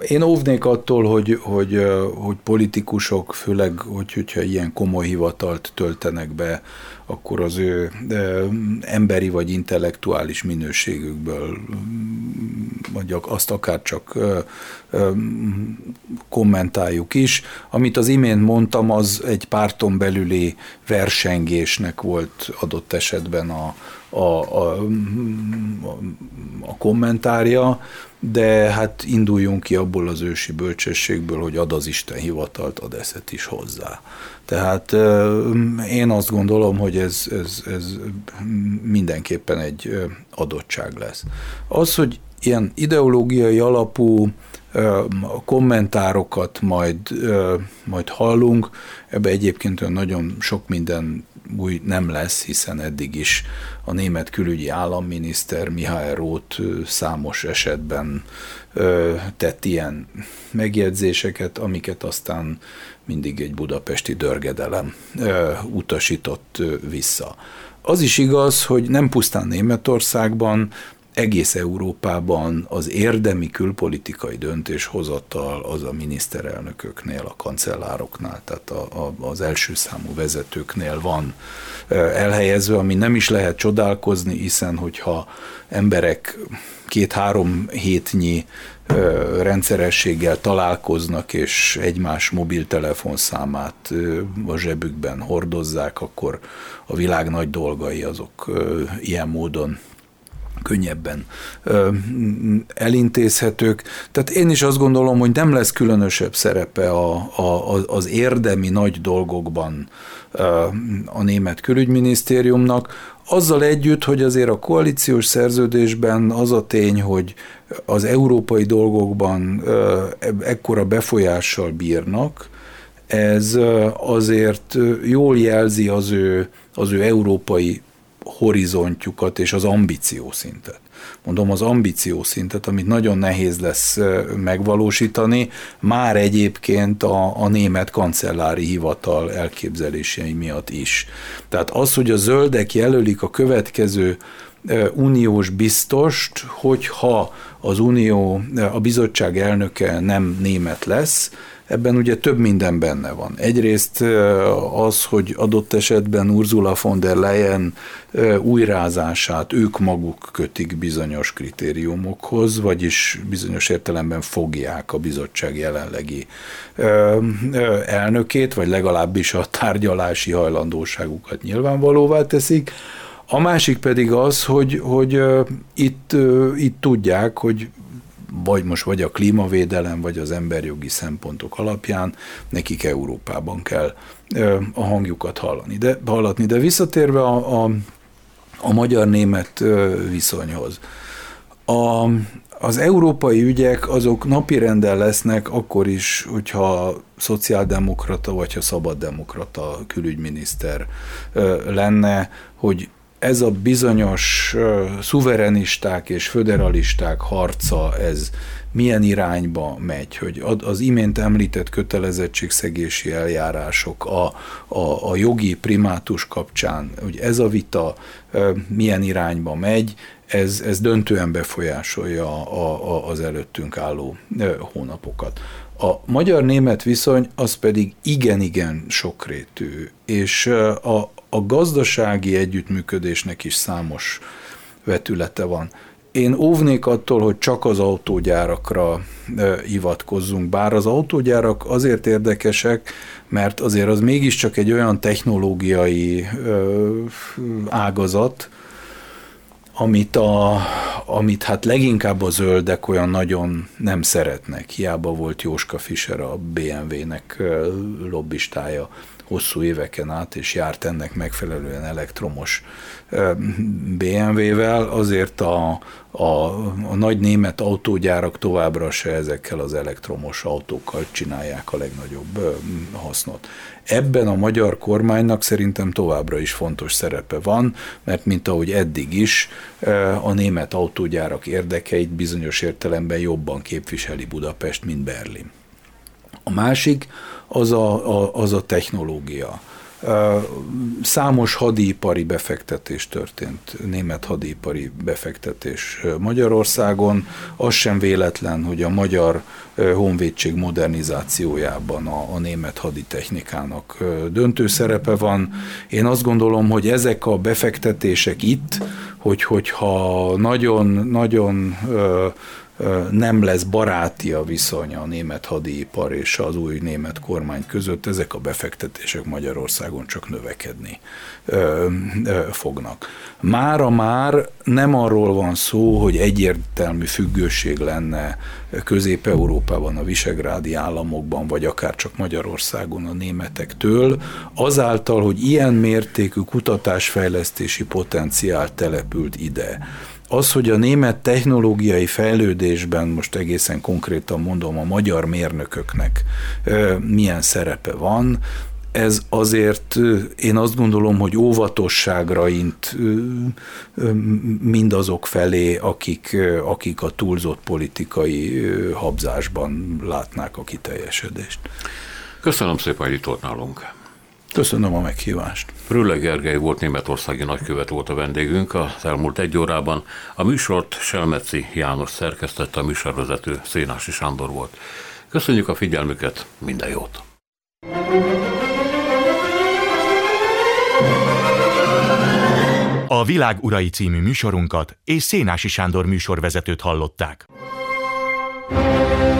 én óvnék attól, hogy, hogy, hogy politikusok, főleg, hogy, hogyha ilyen komoly hivatalt töltenek be, akkor az ő emberi vagy intellektuális minőségükből, vagy azt akár csak kommentáljuk is. Amit az imént mondtam, az egy párton belüli versengésnek volt adott esetben a, a, a, a kommentárja, de hát induljunk ki abból az ősi bölcsességből, hogy ad az Isten hivatalt, ad eszet is hozzá. Tehát én azt gondolom, hogy ez, ez, ez mindenképpen egy adottság lesz. Az, hogy ilyen ideológiai alapú kommentárokat majd, majd hallunk, ebbe egyébként nagyon sok minden új nem lesz, hiszen eddig is a német külügyi államminiszter Mihály Roth számos esetben tett ilyen megjegyzéseket, amiket aztán mindig egy budapesti dörgedelem utasított vissza. Az is igaz, hogy nem pusztán Németországban, egész Európában az érdemi külpolitikai döntéshozatal az a miniszterelnököknél, a kancellároknál, tehát a, a, az első számú vezetőknél van elhelyezve, ami nem is lehet csodálkozni, hiszen hogyha emberek két-három hétnyi rendszerességgel találkoznak, és egymás mobiltelefonszámát a zsebükben hordozzák, akkor a világ nagy dolgai azok ilyen módon könnyebben elintézhetők. Tehát én is azt gondolom, hogy nem lesz különösebb szerepe a, a, az érdemi nagy dolgokban a német külügyminisztériumnak, azzal együtt, hogy azért a koalíciós szerződésben az a tény, hogy az európai dolgokban ekkora befolyással bírnak, ez azért jól jelzi az ő, az ő európai horizontjukat és az ambíciószintet. Mondom, az ambíciószintet, amit nagyon nehéz lesz megvalósítani, már egyébként a, a német kancellári hivatal elképzelései miatt is. Tehát az, hogy a zöldek jelölik a következő uniós biztost, hogyha az unió, a bizottság elnöke nem német lesz, Ebben ugye több minden benne van. Egyrészt az, hogy adott esetben Ursula von der Leyen újrázását ők maguk kötik bizonyos kritériumokhoz, vagyis bizonyos értelemben fogják a bizottság jelenlegi elnökét, vagy legalábbis a tárgyalási hajlandóságukat nyilvánvalóvá teszik. A másik pedig az, hogy, hogy itt, itt tudják, hogy vagy most vagy a klímavédelem, vagy az emberjogi szempontok alapján nekik Európában kell a hangjukat hallani. De, hallatni. De visszatérve a, a, a magyar-német viszonyhoz. A, az európai ügyek azok napirenden lesznek akkor is, hogyha szociáldemokrata vagy ha szabaddemokrata külügyminiszter lenne, hogy ez a bizonyos szuverenisták és föderalisták harca, ez milyen irányba megy, hogy az imént említett kötelezettségszegési eljárások a, a, a jogi primátus kapcsán, hogy ez a vita milyen irányba megy, ez, ez döntően befolyásolja a, a, az előttünk álló hónapokat. A magyar-német viszony az pedig igen-igen sokrétű, és a, a gazdasági együttműködésnek is számos vetülete van. Én óvnék attól, hogy csak az autógyárakra hivatkozzunk, bár az autógyárak azért érdekesek, mert azért az mégiscsak egy olyan technológiai ágazat, amit, a, amit hát leginkább a zöldek olyan nagyon nem szeretnek. Hiába volt Jóska Fischer a BMW-nek lobbistája hosszú éveken át, és járt ennek megfelelően elektromos BMW-vel, azért a, a, a nagy német autógyárak továbbra se ezekkel az elektromos autókkal csinálják a legnagyobb hasznot. Ebben a magyar kormánynak szerintem továbbra is fontos szerepe van, mert mint ahogy eddig is, a német autógyárak érdekeit bizonyos értelemben jobban képviseli Budapest, mint Berlin. A másik az a, a, az a technológia. Számos hadipari befektetés történt, német hadipari befektetés Magyarországon. Az sem véletlen, hogy a magyar honvédség modernizációjában a, a német haditechnikának döntő szerepe van. Én azt gondolom, hogy ezek a befektetések itt, hogy, hogyha nagyon, nagyon nem lesz baráti a viszony a német hadipar és az új német kormány között, ezek a befektetések Magyarországon csak növekedni fognak. Mára már nem arról van szó, hogy egyértelmű függőség lenne Közép-Európában, a visegrádi államokban, vagy akár csak Magyarországon a németektől, azáltal, hogy ilyen mértékű kutatásfejlesztési potenciál települt ide az, hogy a német technológiai fejlődésben, most egészen konkrétan mondom, a magyar mérnököknek milyen szerepe van, ez azért én azt gondolom, hogy óvatosságra int mindazok felé, akik, akik a túlzott politikai habzásban látnák a kiteljesedést. Köszönöm szépen, hogy itt volt nálunk. Köszönöm a meghívást. Rülle Gergely volt németországi nagykövet volt a vendégünk az elmúlt egy órában. A műsort Selmeci János szerkesztette, a műsorvezető Szénási Sándor volt. Köszönjük a figyelmüket, minden jót! A Világ Urai című műsorunkat és Szénási Sándor műsorvezetőt hallották. thank you